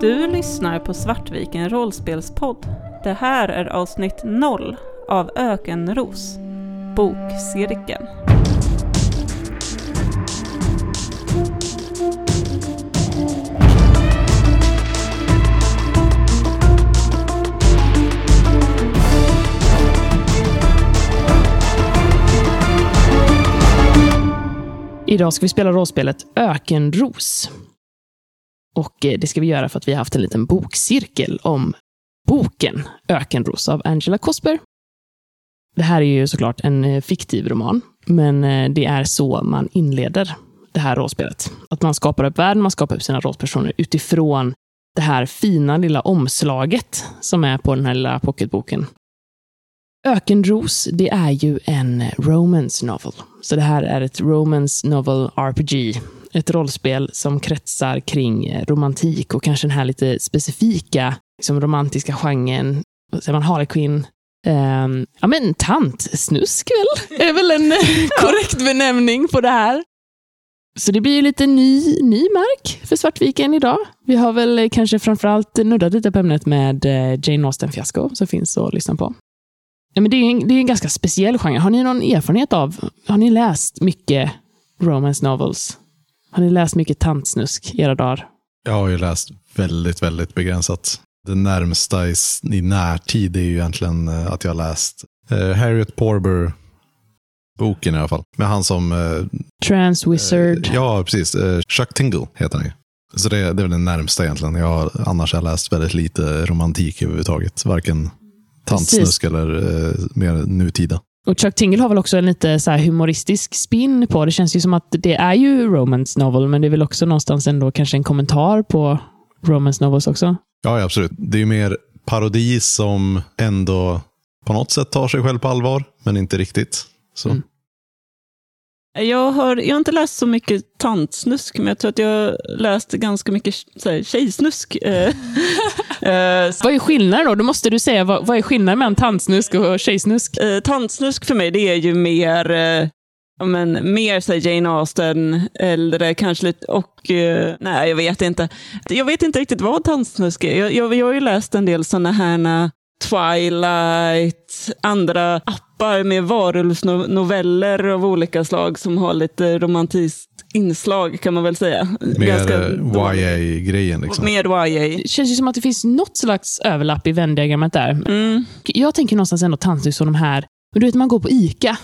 Du lyssnar på Svartviken rollspelspodd. Det här är avsnitt 0 av Ökenros, Bokcirkeln. Idag ska vi spela rollspelet Ökenros. Och eh, det ska vi göra för att vi har haft en liten bokcirkel om boken Ökenros av Angela Cosper. Det här är ju såklart en eh, fiktiv roman, men eh, det är så man inleder det här rollspelet. Att man skapar upp världen, man skapar upp sina rollpersoner utifrån det här fina lilla omslaget som är på den här lilla pocketboken. Ökenros, det är ju en romance novel. Så det här är ett romance novel RPG. Ett rollspel som kretsar kring romantik och kanske den här lite specifika liksom romantiska genren. Säger man Harlequin? Um, ja, men tantsnusk väl? är väl en korrekt benämning på det här. Så det blir ju lite ny, ny mark för Svartviken idag. Vi har väl kanske framförallt nuddat lite på ämnet med eh, Jane Austen-fiasko som finns att lyssna på. Ja, men det, är en, det är en ganska speciell genre. Har ni någon erfarenhet av, har ni läst mycket romance novels? Har ni läst mycket tantsnusk i era dagar? Jag har ju läst väldigt, väldigt begränsat. Det närmsta i, i närtid är ju egentligen eh, att jag har läst uh, Harriet Porber boken i alla fall. Med han som... Uh, Trans Wizard. Uh, ja, precis. Uh, Chuck Tingle heter han ju. Så det, det är väl det närmsta egentligen. Jag har, annars har jag läst väldigt lite romantik överhuvudtaget. Varken tantsnusk eller eh, mer nutida. Och Chuck Tingle har väl också en lite så humoristisk spin på det. känns ju som att det är ju romance novel, men det är väl också någonstans ändå kanske en kommentar på romance novels också. Ja, absolut. Det är ju mer parodi som ändå på något sätt tar sig själv på allvar, men inte riktigt. Så. Mm. Jag har, jag har inte läst så mycket tantsnusk, men jag tror att jag har läst ganska mycket så tjejsnusk. Eh, Eh, vad är skillnaden då? Då måste du säga, vad, vad är skillnaden mellan tantsnusk och tjejsnusk? Uh, tantsnusk för mig, det är ju mer, uh, men, mer så Jane Austen, eller kanske lite, och uh, nej, jag vet inte. Jag vet inte riktigt vad tantsnusk är. Jag, jag, jag har ju läst en del sådana här Twilight, andra appar med varulvsnoveller av olika slag som har lite romantiskt inslag kan man väl säga. Mer YA-grejen. Liksom. Mer YA. Det känns ju som att det finns något slags överlapp i vändiagrammet där. Mm. Jag tänker någonstans ändå tandsnus som de här, men du vet man går på ICA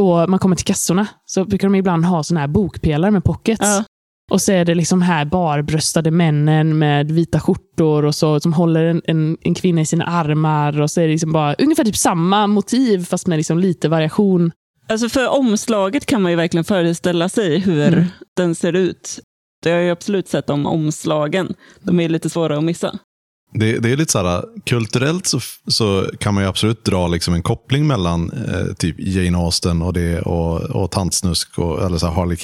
och man kommer till kassorna, så brukar de ibland ha såna här bokpelare med pockets. Ja. Och så är det liksom här barbröstade männen med vita skjortor och så, som håller en, en, en, kvinna i sina armar. Och så är det liksom bara ungefär typ samma motiv, fast med liksom lite variation. Alltså för omslaget kan man ju verkligen föreställa sig hur mm. den ser ut. Jag har ju absolut sett de omslagen. De är lite svåra att missa. Det, det, är lite så här, kulturellt så, så kan man ju absolut dra liksom en koppling mellan eh, typ Jane Austen och det och, och Tantsnusk och eller så här Harley,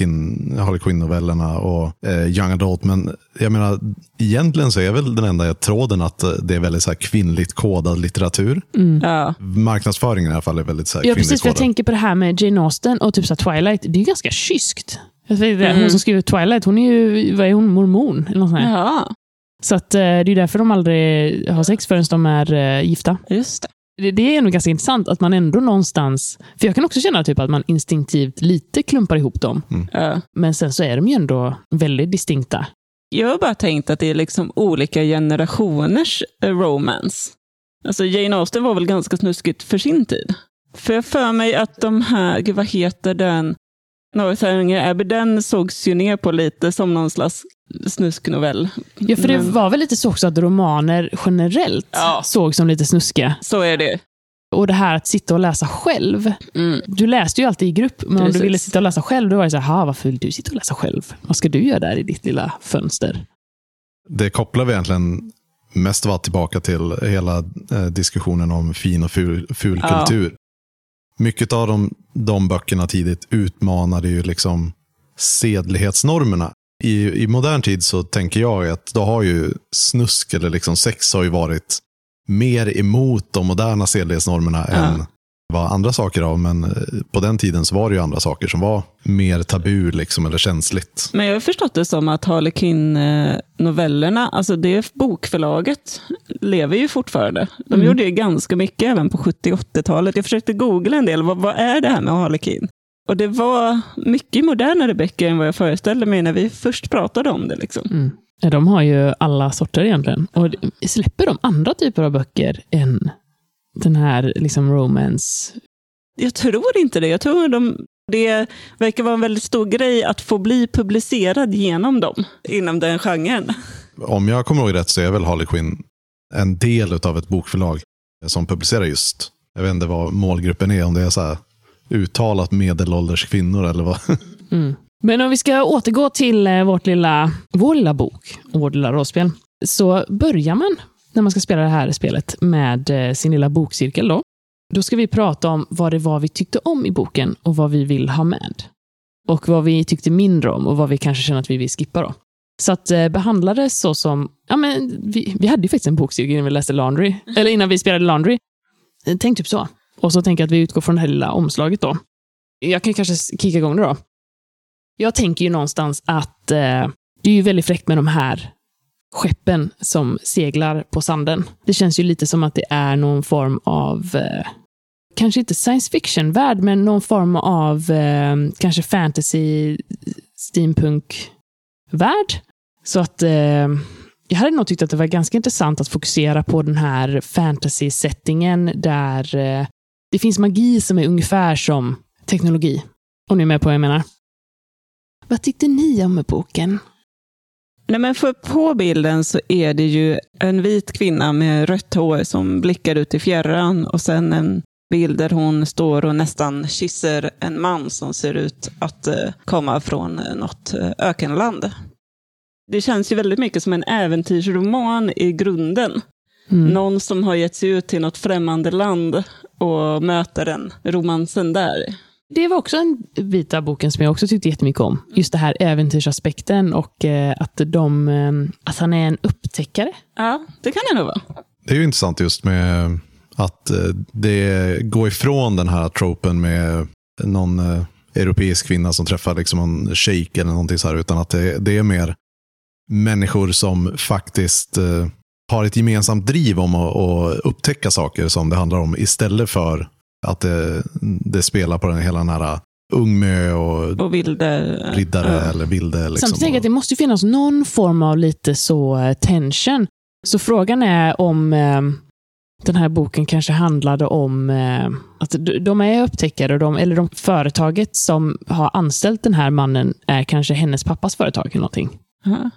Harley Quinn-novellerna och eh, Young Adult. Men jag menar, egentligen så är väl den enda tråden att eh, det är väldigt så här kvinnligt kodad litteratur. Mm. Ja. Marknadsföringen i alla fall är väldigt så här Ja, precis. För jag tänker på det här med Jane Austen och typ så Twilight. Det är ju ganska kyskt. Mm. Hon som skriver Twilight, hon är ju, vad är hon, mormon? Eller något sånt ja. Så att, eh, det är därför de aldrig har sex förrän de är eh, gifta. Just det. Det, är ändå ganska intressant att man ändå någonstans... För jag kan också känna typ att man instinktivt lite klumpar ihop dem. Mm. Men sen så är de ju ändå väldigt distinkta. Jag har bara tänkt att det är liksom olika generationers eh, romance. Alltså Jane Austen var väl ganska snuskigt för sin tid. För jag för mig att de här, gud vad heter den, Northanger Abbey, den sågs ju ner på lite som någon slags snusknovell. Ja, för det var väl lite så också att romaner generellt ja. sågs som lite snuskiga. Så är det. Och det här att sitta och läsa själv. Mm. Du läste ju alltid i grupp, men Precis. om du ville sitta och läsa själv, då var det så här, varför vill du sitta och läsa själv? Vad ska du göra där i ditt lilla fönster? Det kopplar vi egentligen mest var tillbaka till hela eh, diskussionen om fin och ful, ful ja. kultur. Mycket av de, de böckerna tidigt utmanade ju liksom sedlighetsnormerna i, i modern tid så tänker jag att då har ju snusk eller liksom sex har ju varit mer emot de moderna sedlighetsnormerna ja. än var andra saker av, men eh, på den tiden så var det ju andra saker som var mer tabu liksom, eller känsligt. Men jag har förstått det som att Harlequin-novellerna, alltså det bokförlaget, lever ju fortfarande. De Mm. gjorde ju ganska mycket även på 70 80-talet. Jag försökte googla en del, vad, vad är det här med Harlequin? Och det var mycket modernare böcker än vad jag föreställde mig när vi först pratade om det. Liksom. Mm. Ja, De har ju alla sorter egentligen. Och släpper de andra typer av böcker än den här liksom romance? Jag tror inte det. Jag tror de, det verkar vara en väldigt stor grej att få bli publicerad genom dem, inom den genren. Om jag kommer ihåg rätt så är väl Harley Quinn en del av ett bokförlag som publicerar just, jag vet inte vad målgruppen är, om det är så här uttalat medelålders kvinnor eller vad. Mm. Men om vi ska återgå till eh, vårt lilla, vår lilla bok och vårt lilla rollspel, så börjar man när man ska spela det här spelet med eh, sin lilla bokcirkel. Då. då ska vi prata om vad det var vi tyckte om i boken och vad vi vill ha med. Och vad vi tyckte mindre om och vad vi kanske känner att vi vill skippa. Då. Så att eh, behandla det så som... Ja, men vi, vi hade ju faktiskt en bokcirkel innan vi läste Laundry. Eller innan vi spelade Laundry. Eh, Tänk typ så. Och så tänker jag att vi utgår från det här lilla omslaget då. Jag kan kanske kicka igång det då. Jag tänker ju någonstans att eh, det är ju väldigt fräckt med de här skeppen som seglar på sanden. Det känns ju lite som att det är någon form av, eh, kanske inte science fiction-värld, men någon form av eh, kanske fantasy, steampunk-värld. Så att eh, jag hade nog tyckt att det var ganska intressant att fokusera på den här fantasy-settingen där eh, det finns magi som är ungefär som teknologi. Om ni är med på vad jag menar. Vad tyckte ni om boken? Nej, men för på bilden så är det ju en vit kvinna med rött hår som blickar ut i fjärran och sen en bild där hon står och nästan kysser en man som ser ut att eh, komma från eh, något eh, ökenland. Det känns ju väldigt mycket som en äventyrsroman i grunden. Mm. Någon som har gett sig ut till något främmande land och möter den romansen där. Det var också en bit av boken som jag också tyckte jättemycket om. Just det här äventyrsaspekten och eh, att, de, eh, att han är en upptäckare. Ja, det kan det nog vara. Det är ju intressant just med att eh, det går ifrån den här tropen med någon europeisk kvinna som träffar liksom en shejk eller någonting så här, utan att det, det är mer människor som faktiskt har ett gemensamt driv om att, att upptäcka saker som det handlar om istället för att det, det spelar på den hela den här Ungmö och Och vilde... riddare Ja. eller vilde. Liksom. Samtidigt tänker jag att det måste ju finnas någon form av lite så eh, tension. Så frågan är om eh, den här boken kanske handlade om eh, att de är upptäckare, och de, eller de företaget som har anställt den här mannen är kanske hennes pappas företag eller någonting. Ja. B-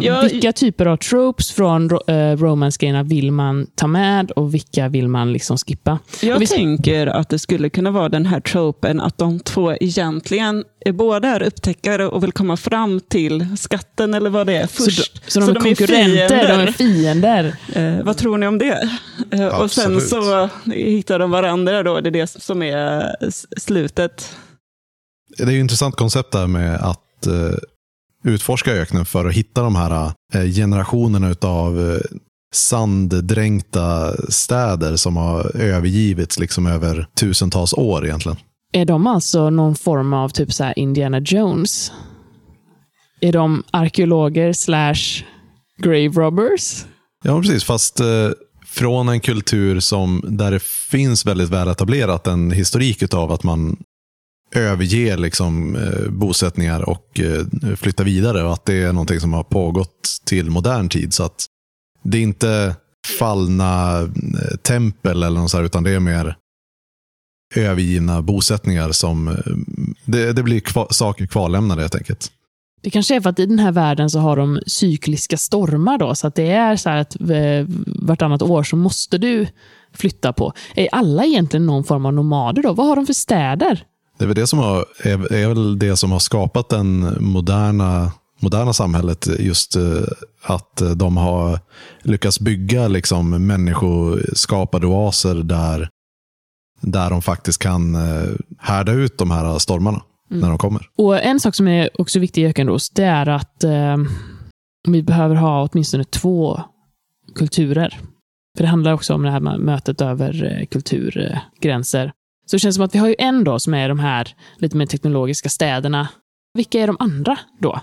Ja, vilka typer av tropes från ro- eh, romance-grejerna vill man ta med och vilka vill man liksom skippa? Jag Och vi- tänker att det skulle kunna vara den här tropen att de två egentligen är båda är upptäckare och vill komma fram till skatten eller vad det är först. Så, de, så de är konkurrenter, de är fiender. Eh, vad tror ni om det? Eh, och sen så hittar de varandra då, det är det som är slutet. Det är ju ett intressant koncept där med att eh, utforska öknen för att hitta de här eh, generationerna av eh, sanddränkta städer som har övergivits liksom över tusentals år egentligen. Är de alltså någon form av typ så här Indiana Jones? Är de arkeologer slash grave robbers? Ja, precis. Fast eh, från en kultur som där det finns väldigt väl etablerat en historik av att man överge liksom, eh, bosättningar och eh, vidare. Och att det är någonting som har pågått till modern tid. Så att det är inte fallna eh, tempel eller något så här, utan det är mer övergivna bosättningar som... eh, Det, det blir kva, saker kvarlämnade helt enkelt. Det kanske är för att i den här världen så har de cykliska stormar då, så att det är så här att eh, vartannat år så måste du flytta på. Är alla egentligen någon form av nomader då? Vad har de för städer? Det är väl det som har, är, är väl det som har skapat den moderna, moderna samhället. Just eh, att de har lyckats bygga liksom, människoskapade oaser där, där de faktiskt kan eh, härda ut de här stormarna när de kommer. Och En sak som är också viktig i Ökenros, det är att eh, vi behöver ha åtminstone två kulturer. För det handlar också om det här mötet över eh, kulturgränser. Så det känns som att vi har ju en då som är de här lite mer teknologiska städerna. Vilka är de andra då?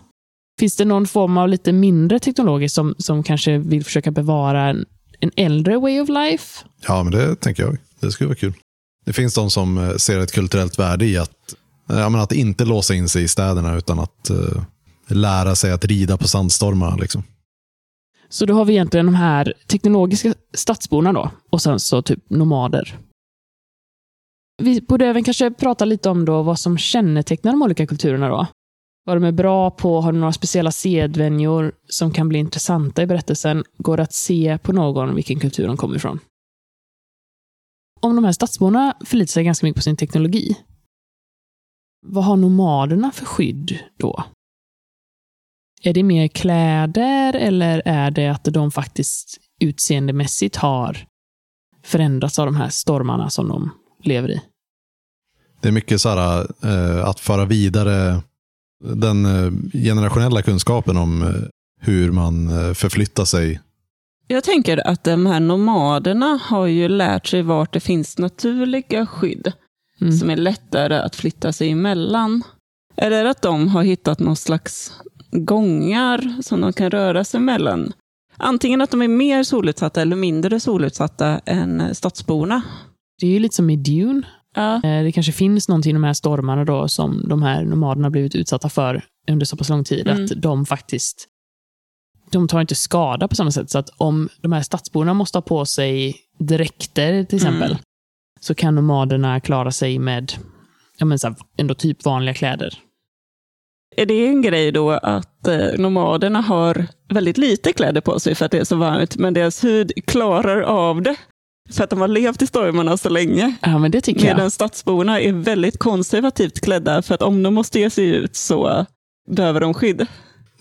Finns det någon form av lite mindre teknologiskt som, som kanske vill försöka bevara en, en äldre way of life? Ja, men det tänker jag. Det skulle vara kul. Det finns de som eh, ser ett kulturellt värde i att, eh, ja, men att inte låsa in sig i städerna utan att uh, lära sig att rida på sandstormar. Liksom. Så då har vi egentligen de här teknologiska stadsborna då, och sen så typ nomader. Vi borde även kanske prata lite om då vad som kännetecknar de olika kulturerna då. Vad de är bra på, har de några speciella sedvänjor som kan bli intressanta i berättelsen? Går det att se på någon vilken kultur de kommer ifrån? Om de här stadsborna förlitar sig ganska mycket på sin teknologi, vad har nomaderna för skydd då? Är det mer kläder eller är det att de faktiskt utseendemässigt har förändrats av de här stormarna som de lever i? Det är mycket så här, eh, att föra vidare den eh, generationella kunskapen om eh, hur man förflyttar sig. Jag tänker att de här nomaderna har ju lärt sig vart det finns naturliga skydd mm. som är lättare att flytta sig emellan. Eller att de har hittat någon slags gångar som de kan röra sig mellan. Antingen att de är mer solutsatta eller mindre solutsatta än stadsborna. Det är ju lite som i Dune. Ja. Eh, det kanske finns någonting i de här stormarna då som de här nomaderna blivit utsatta för under så pass lång tid, mm. att de faktiskt de tar inte skada på samma sätt. Så att om de här stadsborna måste ha på sig dräkter till exempel, mm. så kan nomaderna klara sig med ja, men så här, ändå typ vanliga kläder. Är det en grej då att eh, nomaderna har väldigt lite kläder på sig för att det är så varmt, men deras hud klarar av det? För att de har levt i stormarna så länge. Ja, men det tycker Medan jag. stadsborna är väldigt konservativt klädda, för att om de måste ge sig ut så behöver de skydd.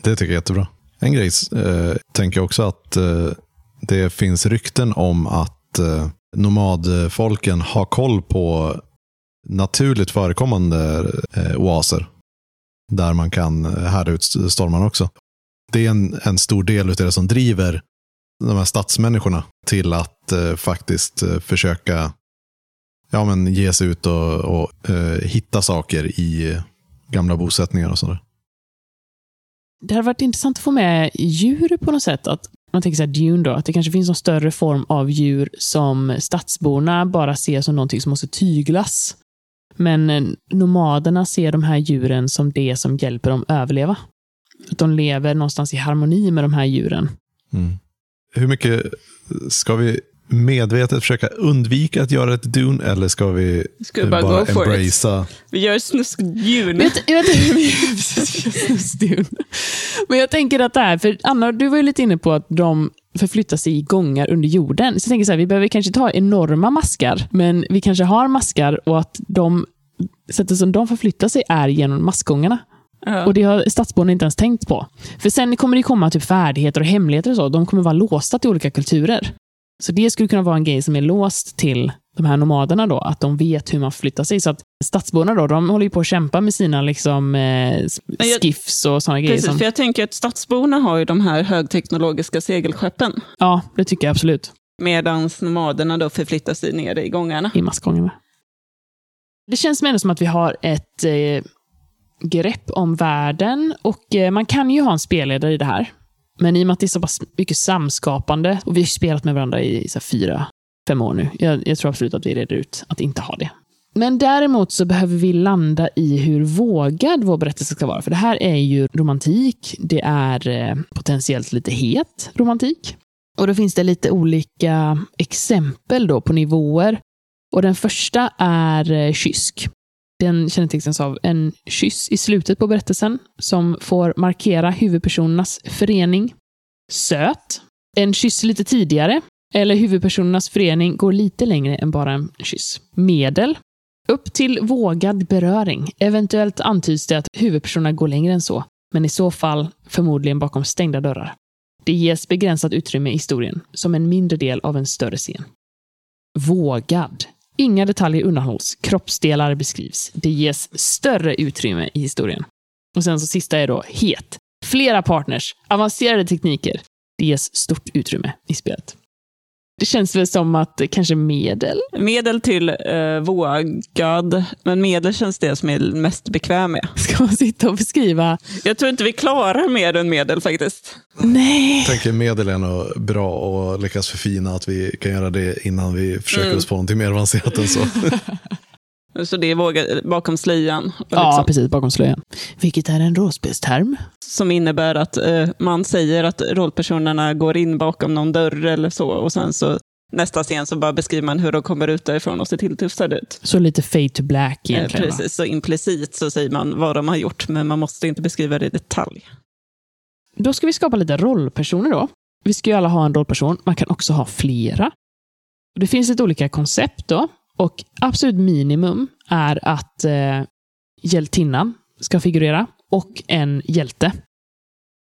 Det tycker jag är jättebra. En grej eh, tänker jag också att eh, det finns rykten om att eh, nomadfolken har koll på naturligt förekommande eh, oaser där man kan härda ut stormarna också. Det är en, en stor del av det som driver de här stadsmänniskorna till att eh, faktiskt eh, försöka ja, men ge sig ut och, och eh, hitta saker i gamla bosättningar och sådär. Det hade varit intressant att få med djur på något sätt. Att man tänker så här, Dune då, att det kanske finns någon större form av djur som stadsborna bara ser som någonting som måste tyglas. Men eh, nomaderna ser de här djuren som det som hjälper dem överleva. Att de lever någonstans i harmoni med de här djuren. Mm. Hur mycket ska vi medvetet försöka undvika att göra ett Dune eller ska vi, ska vi bara, bara embracea? Vi gör snusk-Dune. Men jag tänker att det här, för Anna, du var ju lite inne på att de förflyttar sig i gångar under jorden. Så jag tänker så här, vi behöver kanske ha enorma maskar, men vi kanske har maskar och att de sättet som de förflyttar sig är genom maskgångarna. Ja. Och det har stadsborna inte ens tänkt på. För sen kommer det komma typ färdigheter och hemligheter och så. De kommer vara låsta till olika kulturer. Så det skulle kunna vara en grej som är låst till de här nomaderna då, att de vet hur man flyttar sig. Så att stadsborna då, de håller ju på att kämpa med sina liksom, eh, skiffs och sådana grejer. Precis, för jag tänker att stadsborna har ju de här högteknologiska segelskeppen. Ja, det tycker jag absolut. Medan nomaderna då förflyttar sig ner i gångarna. I maskgångarna. Det känns ändå som att vi har ett eh, grepp om världen och eh, man kan ju ha en spelledare i det här. Men i och med att det är så pass mycket samskapande och vi har spelat med varandra i så fyra, fem år nu. Jag, jag tror absolut att vi reder ut att inte ha det. Men däremot så behöver vi landa i hur vågad vår berättelse ska vara. För det här är ju romantik. Det är eh, potentiellt lite het romantik. Och då finns det lite olika exempel då på nivåer. Och den första är eh, kysk. Den kännetecknas av en kyss i slutet på berättelsen som får markera huvudpersonernas förening. Söt. En kyss lite tidigare. Eller huvudpersonernas förening går lite längre än bara en kyss. Medel. Upp till vågad beröring. Eventuellt antyds det att huvudpersonerna går längre än så, men i så fall förmodligen bakom stängda dörrar. Det ges begränsat utrymme i historien, som en mindre del av en större scen. Vågad. Inga detaljer undanhålls, kroppsdelar beskrivs. Det ges större utrymme i historien. Och sen så sista är då het. Flera partners, avancerade tekniker. Det ges stort utrymme i spelet. Det känns väl som att kanske medel? Medel till eh, vågad, men medel känns det som är mest bekväm med. Ska man sitta och beskriva? Jag tror inte vi klarar mer än medel faktiskt. Nej. Jag tänker medel är nog bra och lyckas förfina att vi kan göra det innan vi försöker Mm. oss på någonting mer avancerat än så. Så det är bakom slöjan. Ja, liksom, precis. Bakom slöjan. Vilket är en råspelsterm. Som innebär att eh, man säger att rollpersonerna går in bakom någon dörr eller så. Och sen så nästa scen så bara beskriver man hur de kommer ut därifrån och ser tilltufsade ut. Så lite fade to black Eh, egentligen. va? precis, så implicit så säger man vad de har gjort, men man måste inte beskriva det i detalj. Då ska vi skapa lite rollpersoner då. Vi ska ju alla ha en rollperson. Man kan också ha flera. Det finns lite olika koncept då. Och absolut minimum är att eh, hjältinnan ska figurera och en hjälte.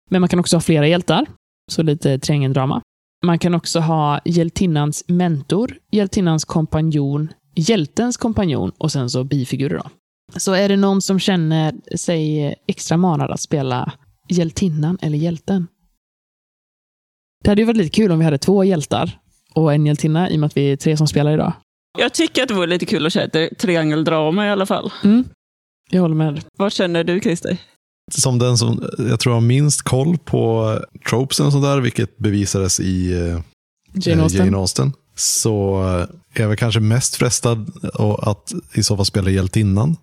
Men man kan också ha flera hjältar, så lite triangeldrama. Man kan också ha hjältinnans mentor, hjältinnans kompanjon, hjältens kompanjon och sen så bifigurer. Då. Så är det någon som känner sig extra manad att spela hjältinnan eller hjälten? Det hade ju varit lite kul om vi hade två hjältar och en hjältinna i och med att vi är tre som spelar idag. Jag tycker att det vore lite kul att köra ett triangeldrama i alla fall. Mm. Jag håller med. Vad känner du, Christer? Som den som jag tror har minst koll på tropesen och sådär, vilket bevisades i eh, Jane Austen. Jane Austen, så är jag väl kanske mest frestad att i så fall spela hjältinnan.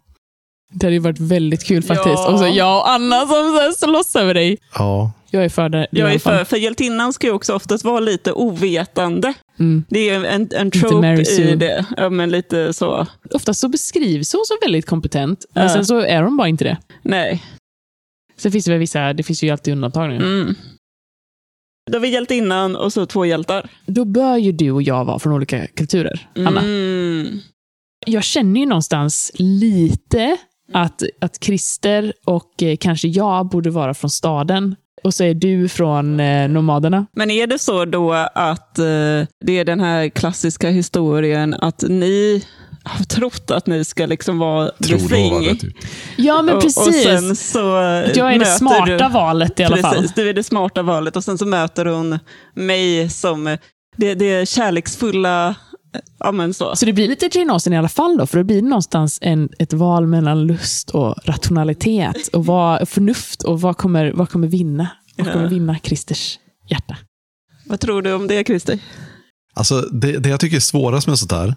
Det hade ju varit väldigt kul faktiskt. Ja. Och så jag och Anna som slåss över dig. Ja, Jag är för det. Jag är för, för hjältinnan ska ju också oftast vara lite ovetande. Mm. Det är en, en trope i det. Ja, men lite så. Oftast så beskrivs hon som väldigt kompetent, men sen så är hon bara inte det. Nej. Sen finns det väl vissa, det finns ju alltid undantag nu. Mm. Då har vi hjältinnan och så två hjältar. Då bör ju du och jag vara från olika kulturer, Anna. Mm. Jag känner ju någonstans lite att, att Christer och eh, kanske jag borde vara från staden. Och så är du från eh, nomaderna. Men är det så då att eh, det är den här klassiska historien att ni har trott att ni ska liksom vara the tror var thing? det. Typ. Ja, men precis. och sen så Att jag är det smarta du, valet i alla fall. Precis, du är det smarta valet. Och sen så möter hon mig som det, det kärleksfulla, ja men så. Så det blir lite Jane Austen i alla fall då, för det blir någonstans en, ett val mellan lust och rationalitet och vad, förnuft och vad kommer, vad kommer vinna? Vad kommer vinna Christers hjärta? Vad tror du om det, Christer? Alltså, det, det jag tycker är svårast med sånt här,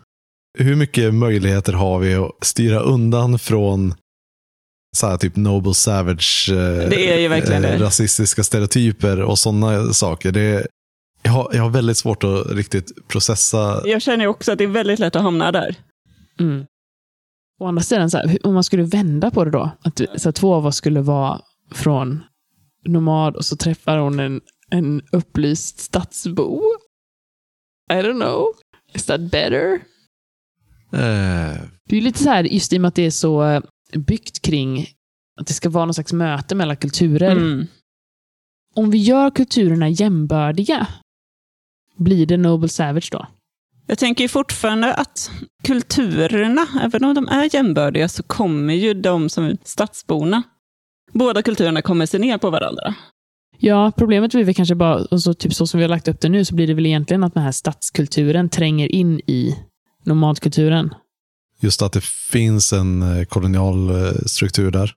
hur mycket möjligheter har vi att styra undan från så här, typ Noble Savage, eh, Det är ju verkligen det. rasistiska stereotyper och sådana saker. Det, jag, har, jag har väldigt svårt att riktigt processa. Jag känner också att det är väldigt lätt att hamna där. Mm. Å andra sidan, så här, om man skulle vända på det då, att så här, två av oss skulle vara från nomad och så träffar hon en, en upplyst stadsbo. I don't know. Is that better? Eh, Det är ju lite så här, just i och med att det är så eh, byggt kring att det ska vara någon slags möte mellan kulturer. Mm. Om vi gör kulturerna jämbördiga, blir det Noble Savage då? Jag tänker ju fortfarande att kulturerna, även om de är jämbördiga, så kommer ju de som är stadsborna, båda kulturerna kommer se ner på varandra. Ja, problemet blir väl kanske bara, och så, typ så som vi har lagt upp det nu, så blir det väl egentligen att den här stadskulturen tränger in i nomadkulturen. just att det finns en eh, kolonial eh, struktur där.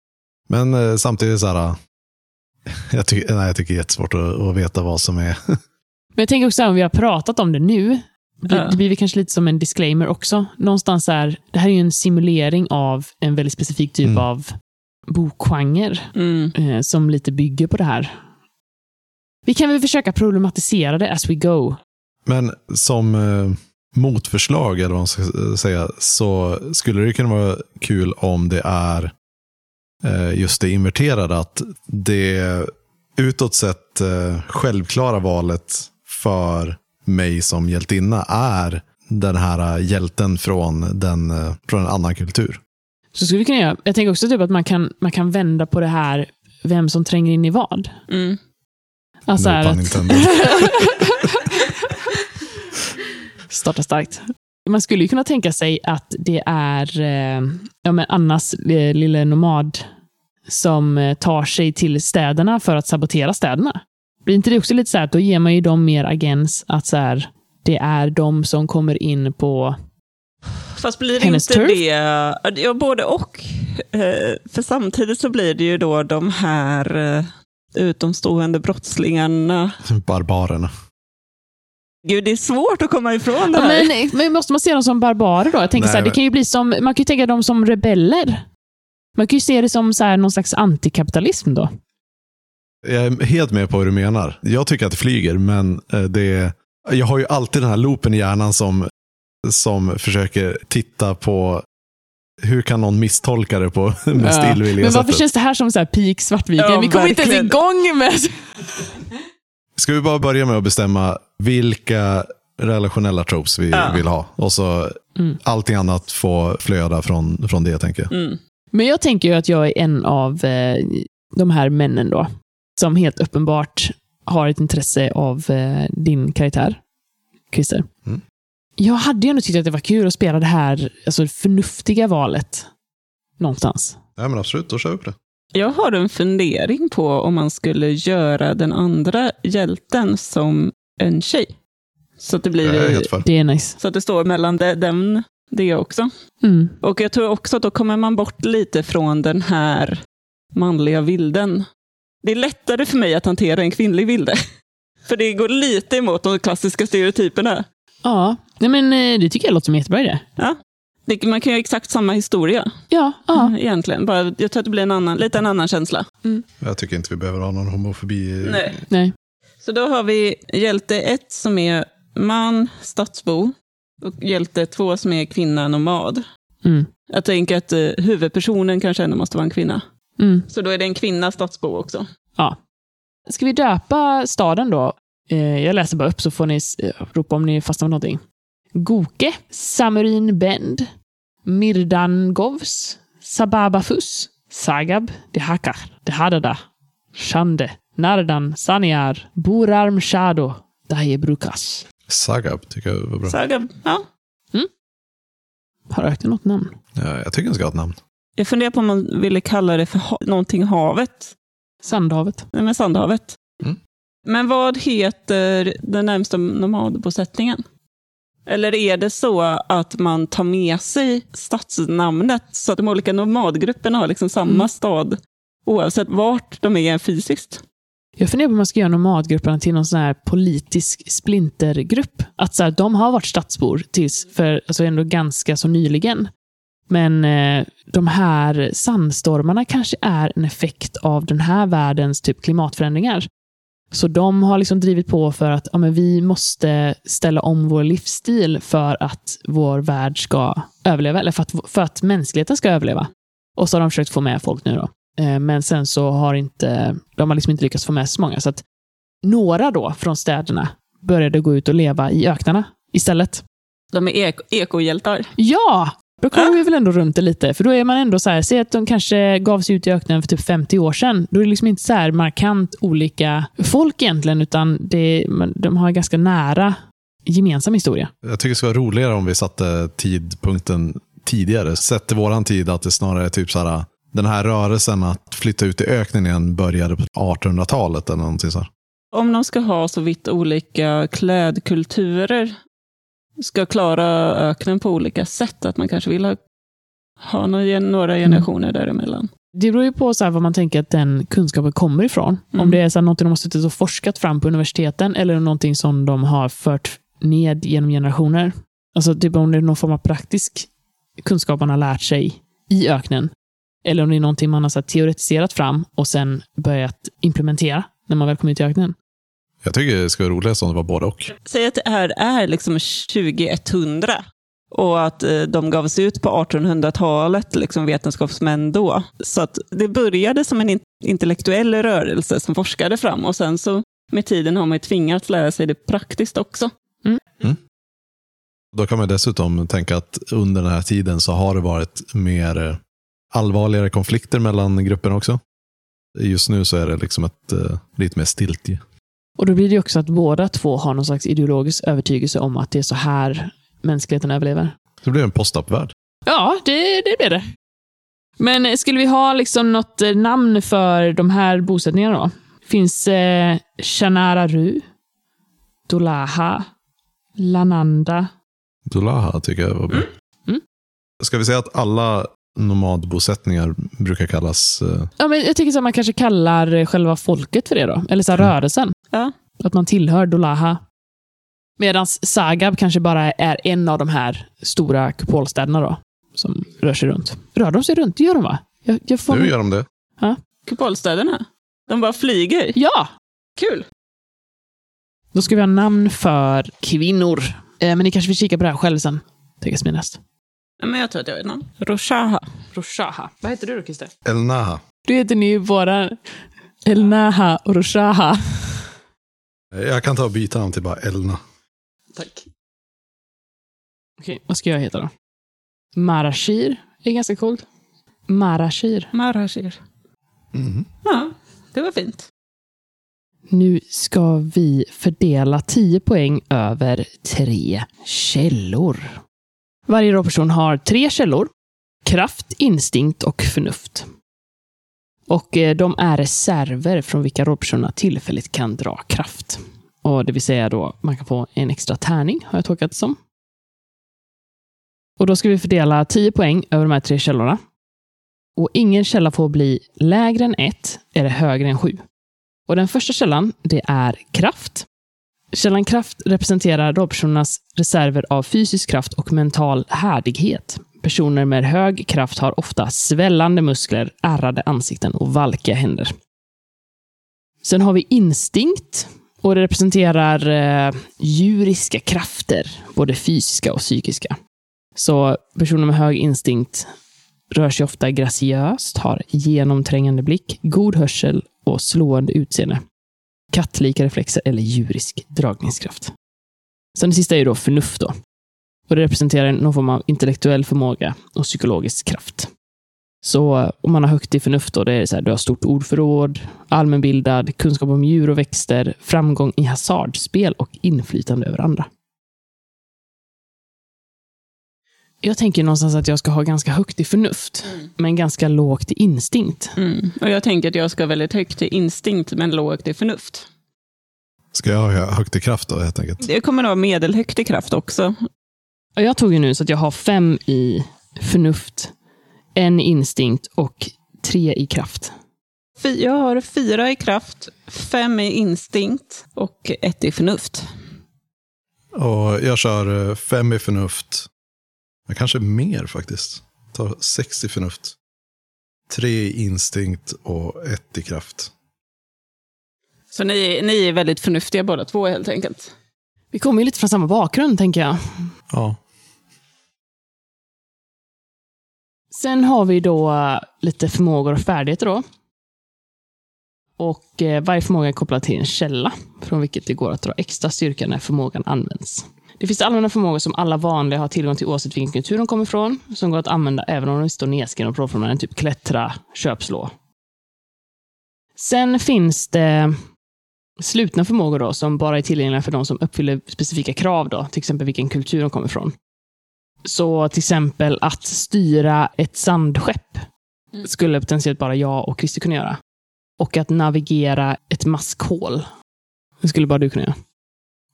Men eh, samtidigt så här, jag, tycker, nej, jag tycker det är jättesvårt att, att veta vad som är. Men jag tänker också om vi har pratat om det nu, det, blir kanske lite som en disclaimer också. Någonstans är, det här är ju en simulering av en väldigt specifik typ Mm. av bokgenre Mm. eh, som lite bygger på det här. Vi kan väl försöka problematisera det as we go. Men som eh, motförslag, eller vad man ska säga, så skulle det kunna vara kul om det är eh, just det inverterade. Att det utåt sett eh, självklara valet för mig som hjältinna är den här hjälten från, den, eh, från en annan kultur. Så skulle vi kunna göra. Jag tänker också typ att man kan, man kan vända på det här, vem som tränger in i vad. Mm. Alltså No här att, starta starkt. Man skulle ju kunna tänka sig att det är eh, ja, men Annas eh, lilla nomad som eh, tar sig till städerna för att sabotera städerna. Blir inte det också lite så här att då ger man ju dem mer agens att så här, det är de som kommer in på... Fast blir det inte turf? det... Ja, både och. Eh, För samtidigt så blir det ju då de här eh, utomstående brottslingarna. Barbarerna. Gud, det är svårt att komma ifrån det Ja, här. men, men måste man se dem som barbarer då? Jag tänker Nej, så här, det kan ju bli som, man kan ju tänka dem som rebeller. Man kan ju se det som så här, någon slags antikapitalism då. Jag är helt med på vad du menar. Jag tycker att det flyger, men eh, det jag har ju alltid den här loopen i hjärnan som, som försöker titta på hur kan någon misstolka det på mest Ja. illvilliga Men varför sättet. känns det här som så här peak Svartviken? Ja, Vi kommer inte ens verkligen. igång med... Ska vi bara börja med att bestämma vilka relationella tropes vi Ja. vill ha? Och så Mm. allting annat får flöda från, från det, tänker jag. Mm. Men jag tänker ju att jag är en av eh, de här männen då, som helt uppenbart har ett intresse av eh, din karaktär, Christer. Mm. Jag hade ju ändå tyckt att det var kul att spela det här alltså, förnuftiga valet någonstans. Ja, men absolut, då kör vi på det. Jag har en fundering på om man skulle göra den andra hjälten som en tjej. Så att det blir... Det är nice. Så att det står mellan de- dem, det också. Mm. Och jag tror också att då kommer man bort lite från den här manliga vilden. Det är lättare för mig att hantera en kvinnlig vilde. För det går lite emot de klassiska stereotyperna. Ja, Nej, men eh, det tycker jag låter som en jättebra idé. Ja. Det- Man kan ju ha exakt samma historia Ja, ja. egentligen. Bara, jag tror att det blir en annan, lite en annan känsla. Jag tycker inte vi behöver ha någon homofobi. Nej. Nej. Så då har vi hjälte 1 som är man, stadsbo. Och hjälte 2 som är kvinna, nomad. Mm. Jag tänker att eh, huvudpersonen kanske ändå måste vara en kvinna. Mm. Så då är det en kvinna, stadsbo också. Ja. Ska vi döpa staden då? Eh, jag läser bara upp så får ni eh, ropa om ni fastnar med någonting. Goke, Samurin Bend, Mirdangovs, Sababafus, Sagab, Dehakar, Dehadada, Shande, Nardan, Saniar, Burarm Shado, Dahebrukas. Sagab tycker jag var bra. Saga, ja. Har ökat något namn? Ja, jag tycker den ska ha ett namn. Jag funderar på om man ville kalla det för ha någonting havet. Sandhavet. Nej, men Sandhavet. Mm. Men vad heter den närmsta nomadbosättningen? Eller är det så att man tar med sig stadsnamnet så att de olika nomadgrupperna har liksom samma Mm. stad oavsett vart de är fysiskt? Jag funderar på om man ska göra nomadgrupperna till någon sån här politisk splintergrupp. Att så här, de har varit stadsbor tills för alltså ändå ganska så nyligen. Men eh, de här sandstormarna kanske är en effekt av den här världens typ klimatförändringar. Så de har liksom drivit på för att ja, men vi måste ställa om vår livsstil för att vår värld ska överleva, eller för att, för att mänskligheten ska överleva. Och så har de försökt få med folk nu då. Eh, Men sen så har inte, de har liksom inte lyckats få med så många. Så att några då från städerna började gå ut och leva i öknarna istället. De är ek ekohjältar. Ja! Då kommer vi väl ändå runt det lite. För då är man ändå så här, säg att de kanske gav sig ut i öknen för typ 50 år sedan. Då är det liksom inte så här markant olika folk egentligen, utan det, de har en ganska nära gemensam historia. Jag tycker det skulle vara roligare om vi satte tidpunkten tidigare. Sett till våran tid att det snarare är typ så här. Den här rörelsen att flytta ut i öknen igen började på 1800-talet eller någonting så här. Om de ska ha så vitt olika klädkulturer, ska klara öknen på olika sätt, att man kanske vill ha, ha några, några generationer däremellan. Det beror ju på så vad man tänker att den kunskapen kommer ifrån. Mm. Om det är så här något de har suttit och forskat fram på universiteten eller någonting som de har fört ned genom generationer. Alltså typ om det är någon form av praktisk kunskap man har lärt sig i öknen. Eller om det är någonting man har så teoretiserat fram och sen börjat implementera när man väl kommer ut i öknen. Jag tycker det skulle vara roligast om det var både och. Säg att det här är liksom 2100 och att eh, de gav sig ut på 1800-talet, liksom vetenskapsmän då. Så att det började som en in- intellektuell rörelse som forskade fram och sen så med tiden har man ju tvingats lära sig det praktiskt också. Då kan man dessutom tänka att under den här tiden så har det varit mer eh, allvarligare konflikter mellan grupperna också. Just nu så är det liksom ett eh, lite mer stiltje. Och då blir det också att båda två har någon slags ideologisk övertygelse om att det är så här mänskligheten överlever. Det blir en post-up-värld. Ja, det, det blir det. Men eh, skulle vi ha liksom något eh, namn för de här bosättningarna då? Finns eh, Shanararu, Dolaha, Lananda. Dolaha tycker jag var bra. Mm. Ska vi säga att alla nomadbosättningar brukar kallas... eh, Ja, men jag tycker att man kanske kallar själva folket för det då. Eller så Mm. rörelsen. Ja. Att man tillhör Dolaha. Medan Sagab kanske bara är en av de här stora kupolstäderna då. Som rör sig runt. Rör de sig runt? Det gör de va? Jag, jag får... Nu gör de det. Kupolstäderna. De bara flyger. Ja! Kul! Då ska vi ha namn för kvinnor. Eh, men ni kanske vill kika på det här själv sen. Tänker jag näst. Ja, men jag tror att jag vet någon. Roshaha. Roshaha. Vad heter du då, Christer? Elnaha. Du heter ni båda Elnaha och Roshaha. Jag kan ta och byta namn till bara Elna. Tack. Okej, vad ska jag heta då? Marashir är ganska coolt. Marashir. Marashir. Mhm. Ja, det var fint. Nu ska vi fördela 10 poäng över tre källor. Varje rollperson har tre källor. Kraft, instinkt och förnuft. Och eh, de är reserver från vilka rollpersonerna tillfälligt kan dra kraft. Och det vill säga då, man kan få en extra tärning, har jag tolkat det som. Och då ska vi fördela 10 poäng över de här tre källorna. Och ingen källa får bli lägre än 1 eller högre än 7. Och den första källan, det är kraft. Källan kraft representerar rollpersonernas reserver av fysisk kraft och mental härdighet. Personer med hög kraft har ofta svällande muskler, ärrade ansikten och valkiga händer. Sen har vi instinkt. Och det representerar eh, djuriska krafter, både fysiska och psykiska. Så personer med hög instinkt rör sig ofta graciöst, har genomträngande blick, god hörsel och slående utseende. Kattlika reflexer eller djurisk dragningskraft. Sen det sista är ju då förnuft då. Och det representerar någon form av intellektuell förmåga och psykologisk kraft. Så om man har högt i förnuft då, det är så här, du har stort ordförråd, allmänbildad, kunskap om djur och växter, framgång i hasardspel och inflytande över andra. Jag tänker någonstans att jag ska ha ganska högt i förnuft, men ganska lågt i instinkt. Mm. Och jag tänker att jag ska ha väldigt högt i instinkt, men lågt i förnuft. Ska jag ha högt i kraft då helt enkelt? Det kommer nog ha medelhögt i kraft också. Ja, Jag tog ju nu så att jag har fem i förnuft, en i instinkt och tre i kraft. Jag har fyra i kraft, fem i instinkt och ett i förnuft. Och jag kör eh, fem i förnuft. Men kanske mer faktiskt. Ta sex i förnuft. Tre i instinkt och ett i kraft. Så ni, ni är väldigt förnuftiga båda två helt enkelt. Vi kommer ju lite från samma bakgrund, tänker jag. Ja. Sen har vi då lite förmågor och färdigheter då. Och eh, varje förmåga är kopplad till en källa, från vilket det går att dra extra styrka när förmågan används. Det finns allmänna förmågor som alla vanliga har tillgång till oavsett vilken kultur de kommer ifrån, som går att använda även om de står nedskrivna på rollformulären, typ klättra, köpslå. Sen finns det slutna förmågor då, som bara är tillgängliga för de som uppfyller specifika krav, då, till exempel vilken kultur de kommer ifrån. Så till exempel att styra ett sandskepp Mm. skulle potentiellt bara jag och Christer kunna göra. Och att navigera ett maskhål. Det skulle bara du kunna göra.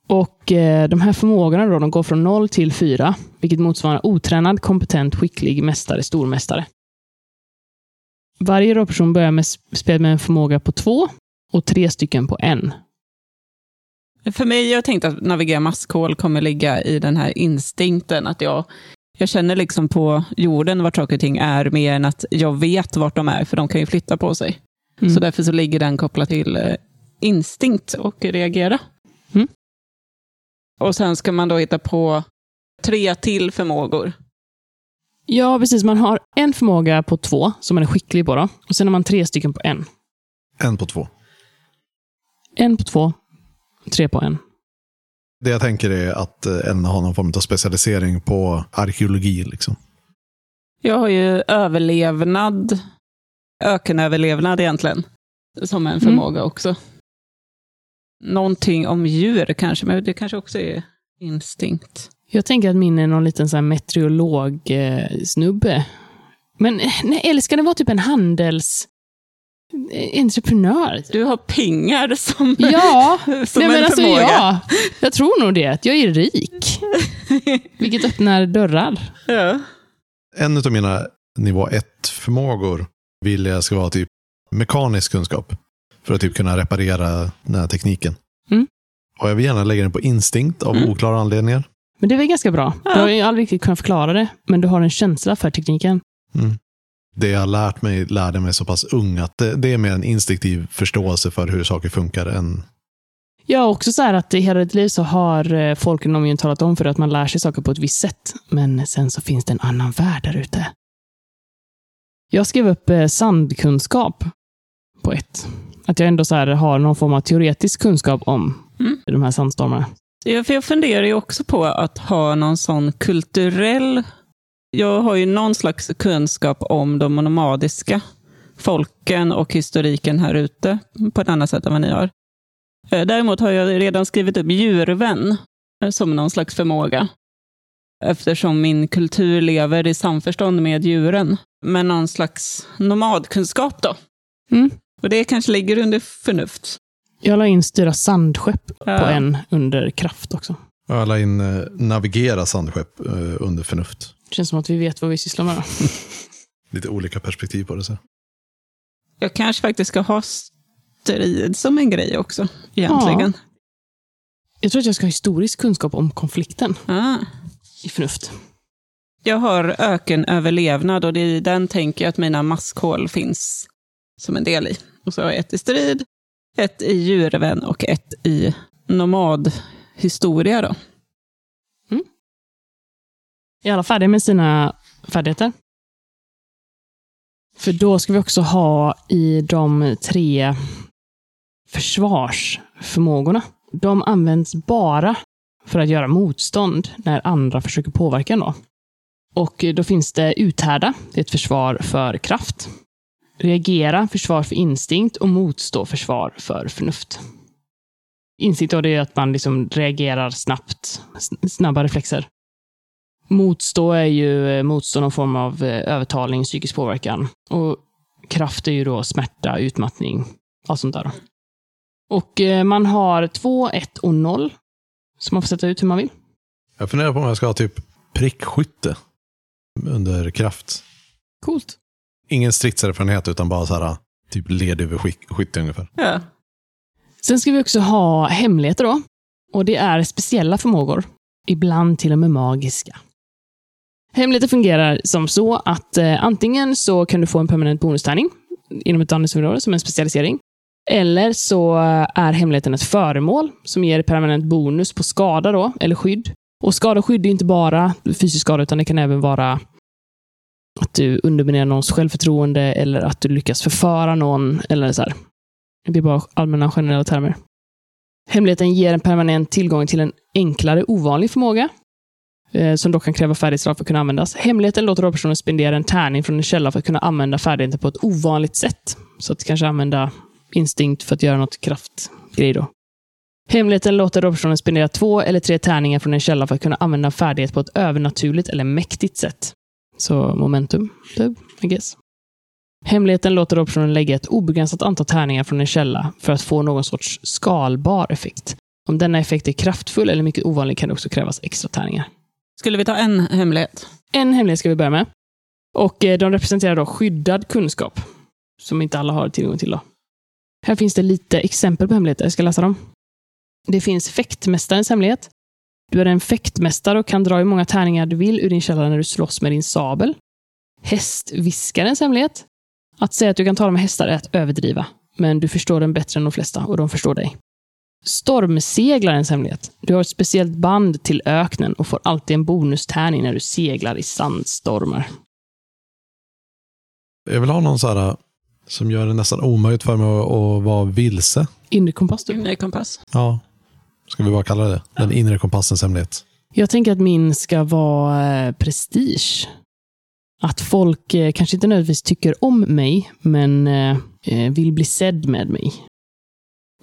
Och eh, de här förmågorna då, de går från 0 till 4, vilket motsvarar otränad, kompetent, skicklig mästare, stormästare. Varje rollperson börjar med spel med en förmåga på 2 och tre stycken på en. För mig, jag tänkte att navigera maskhål kommer ligga i den här instinkten, att jag, jag känner liksom på jorden vart saker och ting är, mer än att jag vet vart de är, för de kan ju flytta på sig. Mm. Så därför så ligger den kopplat till eh, instinkt och reagera. Mm. Och sen ska man då hitta på tre till förmågor. Ja, precis. Man har en förmåga på två, som man är skicklig på. Då. Och sen har man tre stycken på en. En på två. En på två, tre på en. Det jag tänker är att eh, Elna har någon form av specialisering på arkeologi. Liksom. Jag har ju överlevnad, ökenöverlevnad egentligen, som en förmåga också. Någonting om djur kanske, men det kanske också är instinkt. Jag tänker att min är någon liten så här meteorolog-snubbe. Men eh, nej, eller ska det vara typ en handels... entreprenör. Du har pengar som, Ja, som nej, en men alltså, förmåga. ja, jag tror nog det. Att jag är rik. Vilket öppnar dörrar. Ja. En av mina nivå 1-förmågor vill jag ska vara typ mekanisk kunskap. För att typ kunna reparera den här tekniken. Mm. Och jag vill gärna lägga den på instinkt av Mm. oklara anledningar. Men det är väl ganska bra. Ja. Du har ju aldrig riktigt kunnat förklara det, men du har en känsla för tekniken. Mm. Det jag har lärt mig lärde mig så pass ung att det, det är mer en instinktiv förståelse för hur saker funkar än Ja, också så här att i hela ditt liv så har eh, folk inom omgivningen talat om för dig att man lär sig saker på ett visst sätt. Men sen så finns det en annan värld där ute. Jag skrev upp eh, sandkunskap på ett. Att jag ändå så här har någon form av teoretisk kunskap om Mm. de här sandstormarna. Ja, för jag funderar ju också på att ha någon sån kulturell... Jag har ju någon slags kunskap om de nomadiska folken och historiken här ute på ett annat sätt än vad ni har. Eh, Däremot har jag redan skrivit upp djurvän eh, som någon slags förmåga. Eftersom min kultur lever i samförstånd med djuren. Men någon slags nomadkunskap då. Mm. Och det kanske ligger under förnuft. Jag la in styra sandskepp Ja. på en under kraft också. Jag la in eh, navigera sandskepp eh, under förnuft. Det känns som att vi vet vad vi sysslar med. Lite olika perspektiv på det. Så. Jag kanske faktiskt ska ha strid som en grej också, egentligen. Jag tror att jag ska ha historisk kunskap om konflikten Ah. i förnuft. Jag har ökenöverlevnad och det är i den tänker jag att mina maskhål finns som en del i. Och så har jag ett i strid, ett i djurvän och ett i nomadhistoria. Då. Är alla färdiga med sina färdigheter? För då ska vi också ha i de tre försvarsförmågorna. De används bara för att göra motstånd när andra försöker påverka en. Då. Och då finns det uthärda, det är ett försvar för kraft. Reagera, försvar för instinkt och motstå, försvar för förnuft. Instinkt då, det är att man liksom reagerar snabbt, snabba reflexer. Motstå är ju eh, motstå någon form av eh, övertalning, psykisk påverkan. Och kraft är ju då smärta, utmattning, allt sånt där. Och eh, man har 2, 1 och 0. Så man får sätta ut hur man vill. Jag funderar på om jag ska ha typ prickskytte under kraft. Coolt. Ingen stridserfarenhet utan bara så här, typ led över skick- skytte ungefär. Ja. Sen ska vi också ha hemligheter då. Och det är speciella förmågor. Ibland till och med magiska. Hemligheter fungerar som så att eh, antingen så kan du få en permanent bonustärning inom ett andningsområde som en specialisering. Eller så är hemligheten ett föremål som ger permanent bonus på skada då, eller skydd. Och skada och skydd är inte bara fysisk skada, utan det kan även vara att du underminerar någons självförtroende eller att du lyckas förföra någon. Eller så här. Det är bara allmänna generella termer. Hemligheten ger en permanent tillgång till en enklare ovanlig förmåga, Eh, som dock kan kräva färdighetsdrag för att kunna användas. Hemligheten låter då personen spendera en tärning från en källa för att kunna använda färdigheten på ett ovanligt sätt. Så att kanske använda instinkt för att göra något kraftgrej då. Hemligheten låter då personen spendera två eller tre tärningar från en källa för att kunna använda färdighet på ett övernaturligt eller mäktigt sätt. Så momentum, typ, I guess. Hemligheten låter då personen lägga ett obegränsat antal tärningar från en källa för att få någon sorts skalbar effekt. Om denna effekt är kraftfull eller mycket ovanlig kan det också krävas extra tärningar. Skulle vi ta en hemlighet? En hemlighet ska vi börja med. Och eh, de representerar då skyddad kunskap, som inte alla har tillgång till. Då. Här finns det lite exempel på hemligheter. Jag ska läsa dem. Det finns fäktmästarens hemlighet. Du är en fäktmästare och kan dra hur många tärningar du vill ur din källa när du slåss med din sabel. Hästviskarens hemlighet. Att säga att du kan tala med hästar är att överdriva, men du förstår den bättre än de flesta och de förstår dig. Stormseglarens hemlighet. Du har ett speciellt band till öknen och får alltid en bonustärning när du seglar i sandstormar. Jag vill ha någon så här som gör det nästan omöjligt för mig att, att vara vilse. Inre kompass du. Inre kompass. Ja, ska vi bara kalla det Den inre kompassens hemlighet. Jag tänker att min ska vara eh, prestige. Att folk eh, kanske inte nödvändigtvis tycker om mig, men eh, vill bli sedd med mig.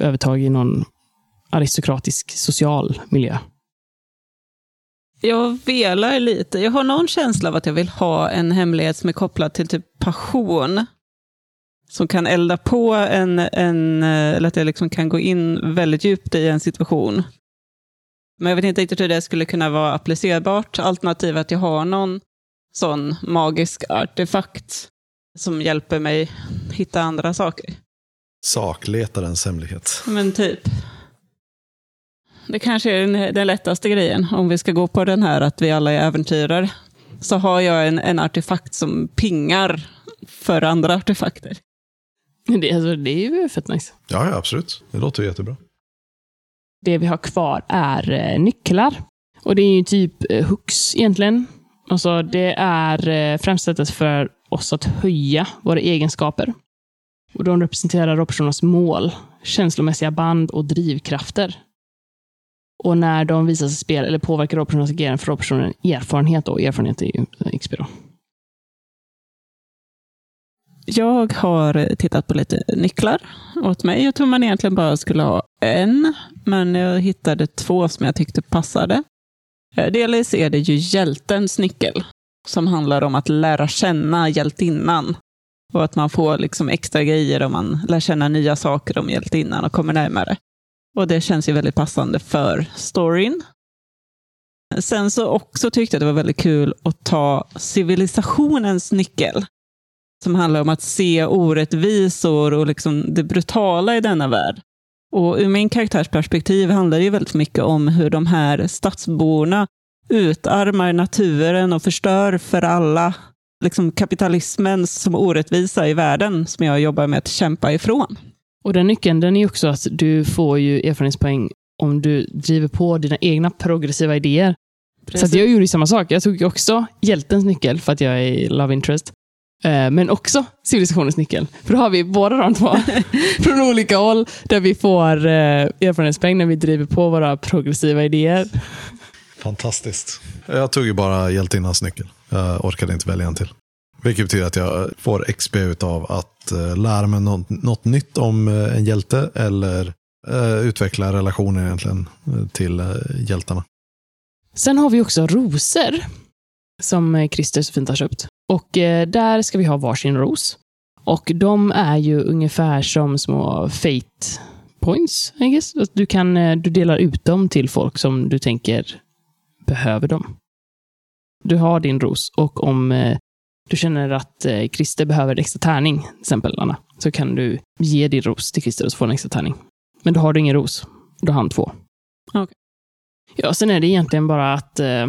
Övertag i någon aristokratisk social miljö. Jag velar lite. Jag har någon känsla av att jag vill ha en hemlighet som är kopplad till typ passion. som kan elda på en, en eller att jag liksom kan gå in väldigt djupt i en situation. Men jag vet inte riktigt hur det skulle kunna vara applicerbart, alternativt att jag har någon sån magisk artefakt som hjälper mig hitta andra saker. Sakletarens hemlighet. Men typ. Det kanske är den, den lättaste grejen, om vi ska gå på den här att vi alla är äventyrare. Så har jag en, en artefakt som pingar för andra artefakter. Det, alltså, det är ju fett nice. Ja, ja, absolut. Det låter jättebra. Det vi har kvar är eh, nycklar. Och det är ju typ eh, hooks egentligen. Alltså, det är eh, främst sättet för oss att höja våra egenskaper. Och de representerar rollpersonernas mål, känslomässiga band och drivkrafter. Och när de visar sig spel eller påverkar rollpersonernas agerande får rollpersonen erfarenhet. Och erfarenhet är ju eh, XP då. Jag har tittat på lite nycklar åt mig. Jag tror man egentligen bara skulle ha en, men jag hittade två som jag tyckte passade. Eh, delvis är det ju hjältens nyckel, som handlar om att lära känna hjältinnan. Och att man får liksom extra grejer om man lär känna nya saker om hjältinnan och kommer närmare. Och det känns ju väldigt passande för storyn. Sen så också tyckte jag det var väldigt kul att ta civilisationens nyckel. Som handlar om att se orättvisor och liksom det brutala i denna värld. Och ur min karaktärs perspektiv handlar det ju väldigt mycket om hur de här stadsborna utarmar naturen och förstör för alla. Liksom kapitalismen som orättvisa i världen som jag jobbar med att kämpa ifrån. Och den nyckeln den är också att du får ju erfarenhetspoäng om du driver på dina egna progressiva idéer. Så att jag gjorde ju samma sak. Jag tog också hjältens nyckel för att jag är love interest. Eh, Men också civilisationens nyckel. För då har vi båda de två från olika håll där vi får eh, erfarenhetspoäng när vi driver på våra progressiva idéer. Fantastiskt. Jag tog ju bara hjältinnans nyckel. Jag orkade inte välja en till. Vilket betyder att jag får XP av att eh, lära mig något, något nytt om eh, en hjälte eller eh, utveckla relationer egentligen eh, till eh, hjältarna. Sen har vi också rosor som Christer så fint har köpt. Och eh, där ska vi ha varsin ros. Och de är ju ungefär som små fate points, I guess. Du, kan, du delar ut dem till folk som du tänker behöver dem. Du har din ros och om eh, du känner att eh, Christer behöver extra tärning, till exempel Anna, så kan du ge din ros till Christer och så får han en extra tärning. Men då har du ingen ros. Då har han två. Okej. Ja, sen är det egentligen bara att eh,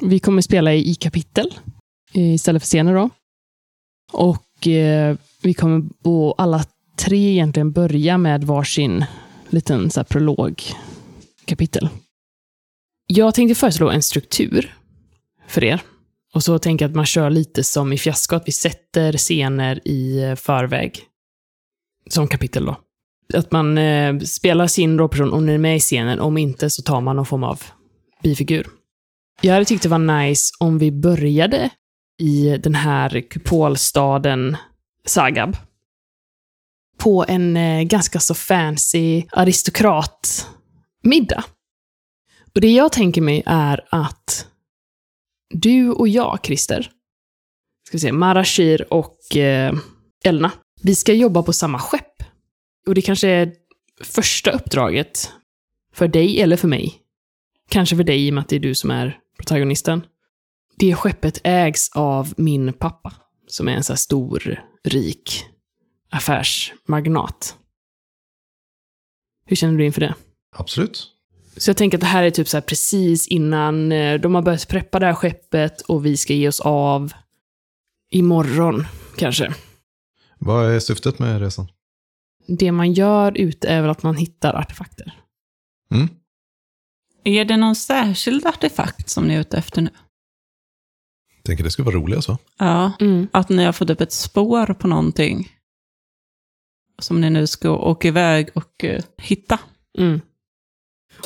vi kommer spela i, kapitel eh, istället för scener då. Och eh, vi kommer på alla tre egentligen börja med varsin liten så här, prologkapitel. Jag tänkte föreslå en struktur för er. Och så tänker jag att man kör lite som i fiasko, att vi sätter scener i eh, förväg. Som kapitel då. Att man eh, spelar sin rollperson och den är med i scenen. Om inte så tar man någon form av bifigur. Jag hade tyckt det var nice om vi började i den här kupolstaden Sagab. På en eh, ganska så fancy aristokratmiddag. Och det jag tänker mig är att du och jag, Christer, ska vi se, Marashir och eh, Elna, vi ska jobba på samma skepp. Och det kanske är första uppdraget för dig eller för mig. Kanske för dig i och med att det är du som är protagonisten. Det skeppet ägs av min pappa, som är en så här stor, rik affärsmagnat. Hur känner du inför det? Absolut. Så jag tänker att det här är typ så här precis innan eh, de har börjat preppa det här skeppet och vi ska ge oss av imorgon, kanske. Vad är syftet med resan? Det man gör ute är väl att man hittar artefakter. Mm? Är det någon särskild artefakt som ni är ute efter nu? Tänker det skulle vara roligt så. Ja, Mm. att ni har fått upp ett spår på någonting som ni nu ska åka iväg och eh, hitta. Mm.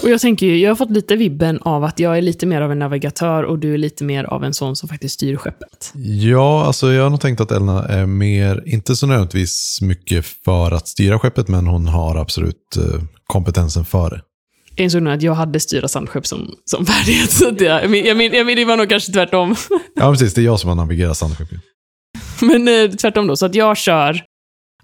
Och jag tänker ju, jag har fått lite vibben av att jag är lite mer av en navigatör och du är lite mer av en sån som faktiskt styr skeppet. Ja, alltså jag har nog tänkt att Elna är mer, inte så nödvändigtvis mycket för att styra skeppet, men hon har absolut eh, kompetensen för det. Jag insåg nog att jag hade styra sandskepp som, som färdighet. Så att jag, jag, men- jag, jag, det var nog kanske tvärtom. Ja, precis. Det är jag som har navigerat Sandskeppet. Men eh, tvärtom då, så att jag kör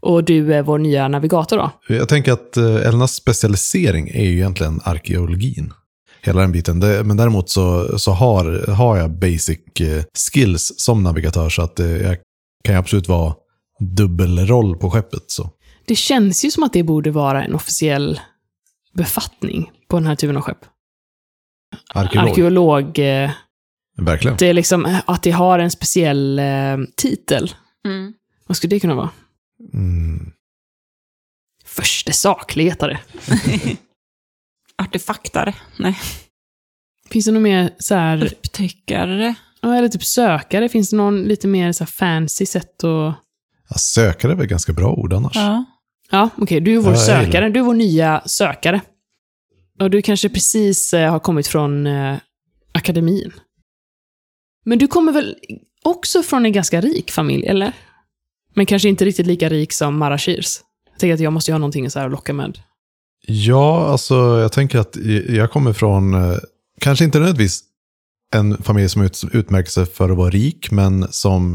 Och du är vår nya navigator då. Jag tänker att eh, Elnas specialisering är ju egentligen arkeologin. Hela den biten. Men däremot så, så har, har jag basic eh, skills som navigatör så att eh, jag kan ju absolut vara dubbelroll på skeppet. Så. Det känns ju som att det borde vara en officiell befattning på den här typen av skepp. Arkeolog. Arkeolog. Verkligen. Det är liksom att det har en speciell titel. Mm. Vad skulle det kunna vara? Mm. Förste sakletare. Artefaktare? Nej. Finns det något mer så här, Upptäckare? ja, eller typ sökare? Finns det någon lite mer så här fancy sätt att... Ja, sökare är väl ganska bra ord annars. Ja. Ja, okej, du är vår Ja, sökare. Du är vår nya sökare. Och du kanske precis eh, har kommit från eh, akademin. Men du kommer väl också från en ganska rik familj, eller? Men kanske inte riktigt lika rik som Marashirs. Jag tänker att jag måste ju ha någonting så här att locka med. Ja, alltså jag tänker att jag kommer från, eh, kanske inte nödvändigtvis en familj som ut, utmärker sig för att vara rik, men som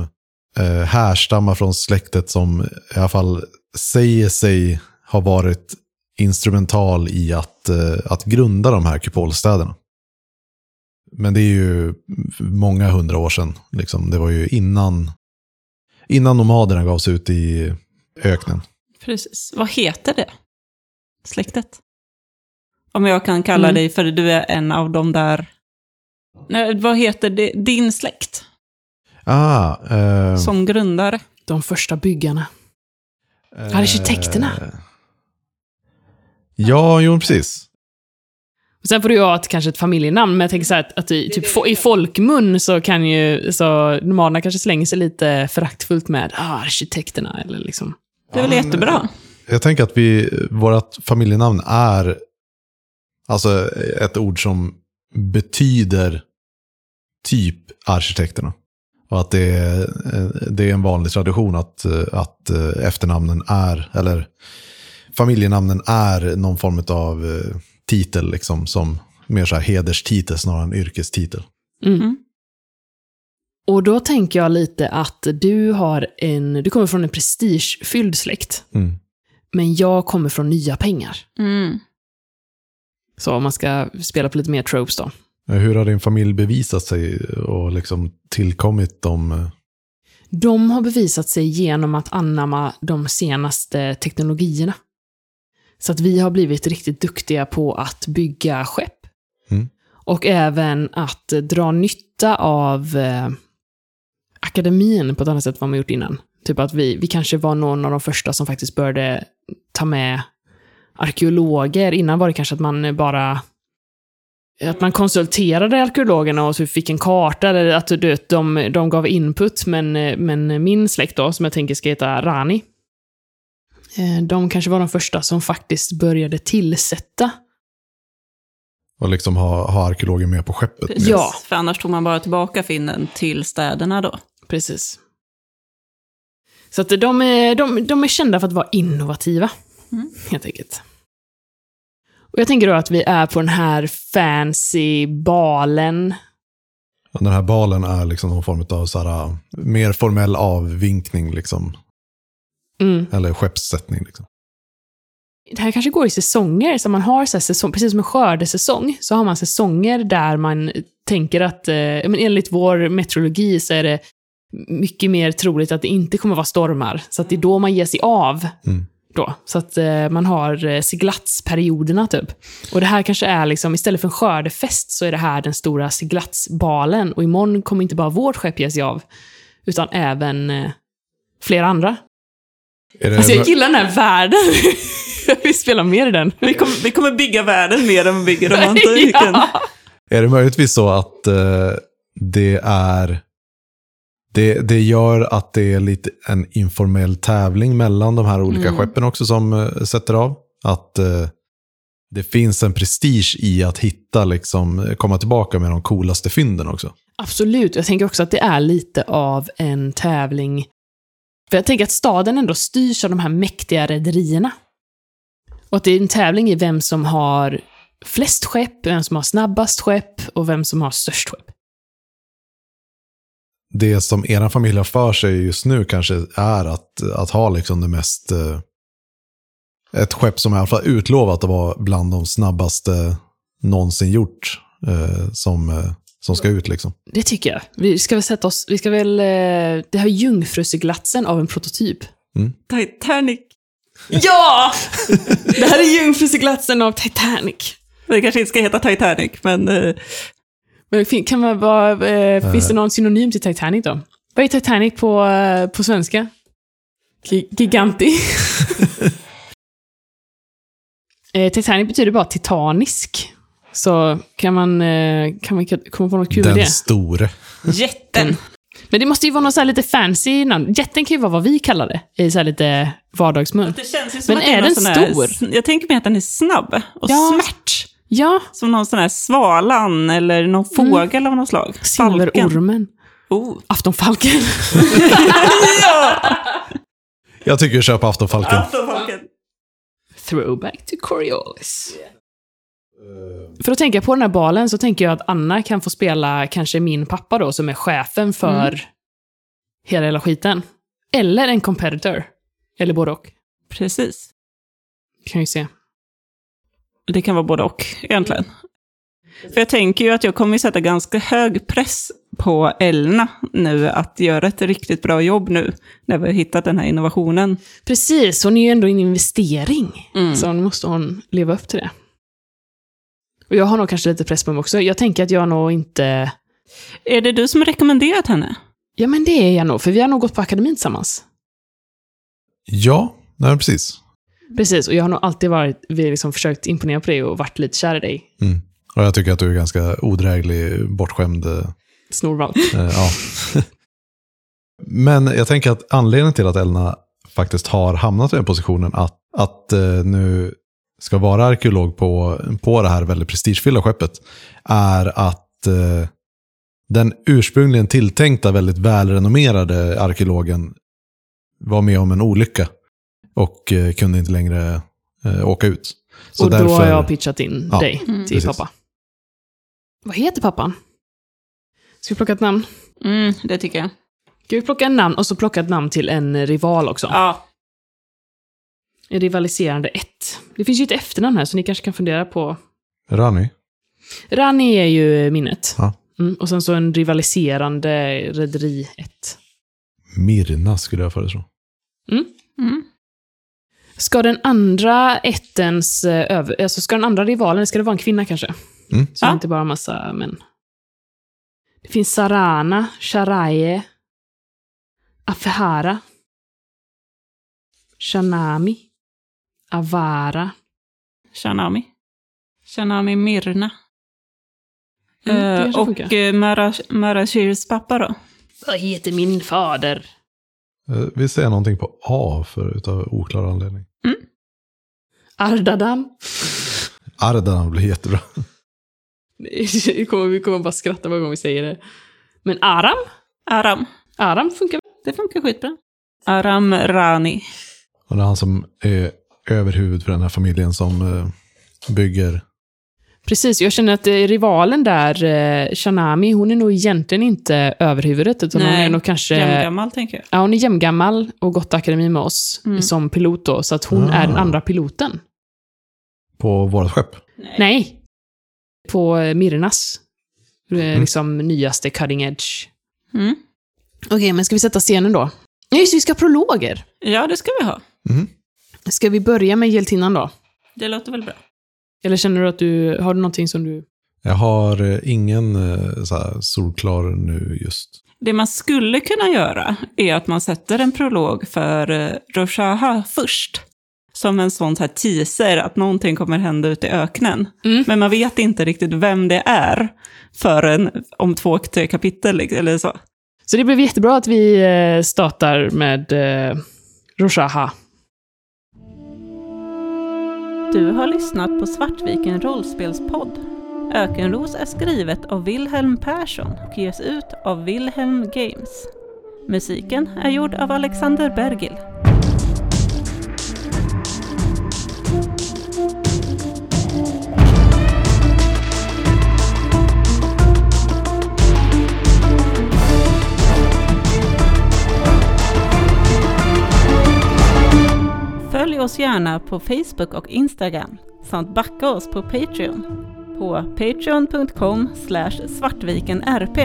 eh, härstammar från släktet som i alla fall säger sig ha varit instrumental i att, eh, att grunda de här kupolstäderna. Men det är ju många hundra år sedan. Liksom. Det var ju innan, innan nomaderna gav sig ut i öknen. Precis. Vad heter det? Släktet? Om jag kan kalla Mm. dig, för du är en av de där... Nej, vad heter det? Din släkt? Ah, eh, Som grundare? De första byggarna. Arkitekterna. Eh, Ja, jo precis. Och Sen får du ju ha ett, kanske ett familjenamn, men jag tänker så här att, att i, typ, fo- i folkmun så kan ju så nomaderna kanske slänger sig lite föraktfullt med ah, arkitekterna eller liksom. Det är väl Ja, jättebra? Jag tänker att vi, vårt familjenamn är alltså ett ord som betyder typ arkitekterna. Och att det är, det är en vanlig tradition att, att efternamnen är, eller familjenamnen är någon form av titel, liksom, som mer så här hederstitel snarare än yrkestitel. Mm. Mm. Och då tänker jag lite att du har en, du kommer från en prestigefylld släkt, Mm. men jag kommer från nya pengar. Mm. Så om man ska spela på lite mer tropes då. Hur har din familj bevisat sig och liksom tillkommit de... eh, De har bevisat sig genom att anamma de senaste teknologierna. Så att vi har blivit riktigt duktiga på att bygga skepp. Mm. Och även att eh, dra nytta av eh, akademin på ett annat sätt än vad man gjort innan. Typ att vi, vi kanske var någon av de första som faktiskt började ta med arkeologer. Innan var det kanske att man bara att man konsulterade arkeologerna och så fick en karta, eller att du vet, de, de gav input, men, men min släkt då, som jag tänker ska heta Rani, eh, de kanske var de första som faktiskt började tillsätta. Och liksom ha, ha arkeologer med på skeppet. Precis. Ja. För annars tog man bara tillbaka finnen till städerna då. Precis. Så att de är, de, de är kända för att vara innovativa, Mm. helt enkelt. Och jag tänker då att vi är på den här fancy balen. Den här balen är liksom någon form av så här, mer formell avvinkning, liksom. Mm. eller skeppssättning. Liksom. det här kanske går i säsonger, så man har så säsong, precis som en skördesäsong, så har man säsonger där man tänker att, eh, men enligt vår meteorologi så är det mycket mer troligt att det inte kommer vara stormar. Så att det är då man ger sig av. Mm. Då. Så att eh, man har eh, seglatsperioderna typ. Och det här kanske är liksom, istället för en skördefest så är det här den stora seglatsbalen. Och imorgon kommer inte bara vårt skepp ge sig av, utan även eh, flera andra. Är, det, Alltså jag gillar den här världen. jag vill spela mer i den. Vi kommer, vi kommer bygga världen mer än vi bygger romantiken. ja. är det möjligtvis så att eh, det är det, det gör att det är lite en informell tävling mellan de här olika Mm. skeppen också som eh, sätter av? Att eh, det finns en prestige i att hitta, liksom, komma tillbaka med de coolaste fynden också. Absolut. Jag tänker också att det är lite av en tävling. För jag tänker att staden ändå styrs av de här mäktiga rederierna. Och att det är en tävling i vem som har flest skepp, vem som har snabbast skepp och vem som har störst skepp. det som er familj har för sig just nu kanske är att, att ha liksom det mest... Eh, ett skepp som i alla fall utlovat att vara bland de snabbaste någonsin gjort eh, som, eh, som ska ut. Liksom. Det tycker jag. Vi ska väl sätta oss... Vi ska väl... Eh, det här jungfruseglatsen av en prototyp. Titanic. Ja! det här är jungfruseglatsen av Titanic. Det kanske inte ska heta Titanic, men... eh, Men Kan man bara, eh, finns det någon synonym till Titanic då? Vad är Titanic på, på svenska? Gi- Giganti. Titanic betyder bara titanisk. Så kan man, eh, kan man komma på något kul med Den det? store. jätten. Men det måste ju vara något så här lite fancy namn. Jätten kan ju vara vad vi kallar det, i så här lite vardagsmun. Det känns ju som Men att är någon den sån här- stor? Jag tänker mig att den är snabb och Ja. smärt. Ja, Som någon sån här svalan eller någon fågel av något slag. Falken. silverormen. Oh. Aftonfalken. Jag tycker vi kör på Aftonfalken. Aftonfalken. Throwback to Coriolis. För att tänka på den här balen så tänker jag att Anna kan få spela kanske min pappa då, som är chefen för hela hela skiten. Eller en competitor. Eller både och. Precis. Kan ju se. Det kan vara både och egentligen. För jag tänker ju att jag kommer sätta ganska hög press på Elna nu att göra ett riktigt bra jobb nu när vi har hittat den här innovationen. Precis, hon är ju ändå en investering. Mm. Så nu måste hon leva upp till det. Och jag har nog kanske lite press på mig också. Jag tänker att jag nog inte... Är det du som har rekommenderat henne? Ja, men det är jag nog, för vi har nog gått på akademin tillsammans. Ja, nej, precis. Precis, och jag har nog alltid varit, vi har liksom försökt imponera på dig och varit lite kär i dig. Mm. Och jag tycker att du är ganska odräglig, bortskämd. eh, Snorvalp. Eh, ja. Men jag tänker att anledningen till att Elna faktiskt har hamnat i den positionen att, att eh, nu ska vara arkeolog på, på det här väldigt prestigefyllda skeppet är att eh, den ursprungligen tilltänkta väldigt välrenommerade arkeologen var med om en olycka och eh, kunde inte längre eh, åka ut. Så och då därför- har jag pitchat in Ja, dig Mm. till pappa. Vad heter pappan? Ska vi plocka ett namn? Mm, det tycker jag. Ska vi plocka en namn och så plocka ett namn till en rival också? Ja. En rivaliserande ett. Det finns ju ett efternamn här, så ni kanske kan fundera på... Rani? Rani är ju minnet. Ja. Mm, och sen så en rivaliserande rederi ett. Mirna skulle jag föreslå. Mm. Ska den andra ettens... eh, Över, alltså ska den andra rivalen, ska det vara en kvinna kanske? Mm. Så Ja. inte bara massa män. Det finns Sarana, Sharaye, Afehara, Shanami, Avara. Shanami. Shanami Mirna. Mm, Eh, kanske och uh, Marash, Marashirs pappa då? Vad heter min fader? Eh, Vi säger någonting på A för utav oklar anledning. Ardadan. Ardalan blir jättebra. Vi kommer, vi kommer bara skratta varje gång vi säger det. Men Aram? Aram. Aram funkar? Det funkar skitbra. Aram Rani. Och det är han som är överhuvud för den här familjen som eh, bygger. Precis, jag känner att eh, rivalen där, eh, Shanami, hon är nog egentligen inte överhuvudet, utan hon Nej, är nog kanske... Jämngammal tänker jag. Ja, hon är jämngammal och gått akademi med oss Mm. som pilot då, så att hon Ah. är den andra piloten. på vårt skepp. Nej. På eh, Mirnas. Mm. Liksom nyaste cutting edge. Mm. Okej, men ska vi sätta scenen då? Nej, det, vi ska ha prologer. Ja, det ska vi ha. Mhm. Ska vi börja med hjältinnan då? Det låter väl bra. Eller känner du att du, har du någonting som du... Jag har eh, ingen eh, så här, solklar nu just. Det man skulle kunna göra är att man sätter en prolog för uh, Roshaha först. Som en sån här teaser att någonting kommer hända ute i öknen. Mm. Men man vet inte riktigt vem det är förrän om två, tre kapitel liksom, eller så. Så det blev jättebra att vi eh, startar med eh, Roshaha. Du har lyssnat på Svartviken rollspelspodd. Ökenros är skrivet av Wilhelm Persson och ges ut av Wilhelm Games. Musiken är gjord av Alexander Bergil. Följ oss gärna på Facebook och Instagram samt backa oss på Patreon på patreon.com svartvikenrp.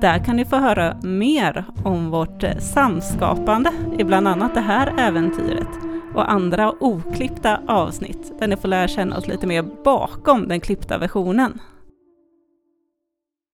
Där kan ni få höra mer om vårt eh, samskapande i bland annat det här äventyret och andra oklippta avsnitt där ni får lära känna oss lite mer bakom den klippta versionen.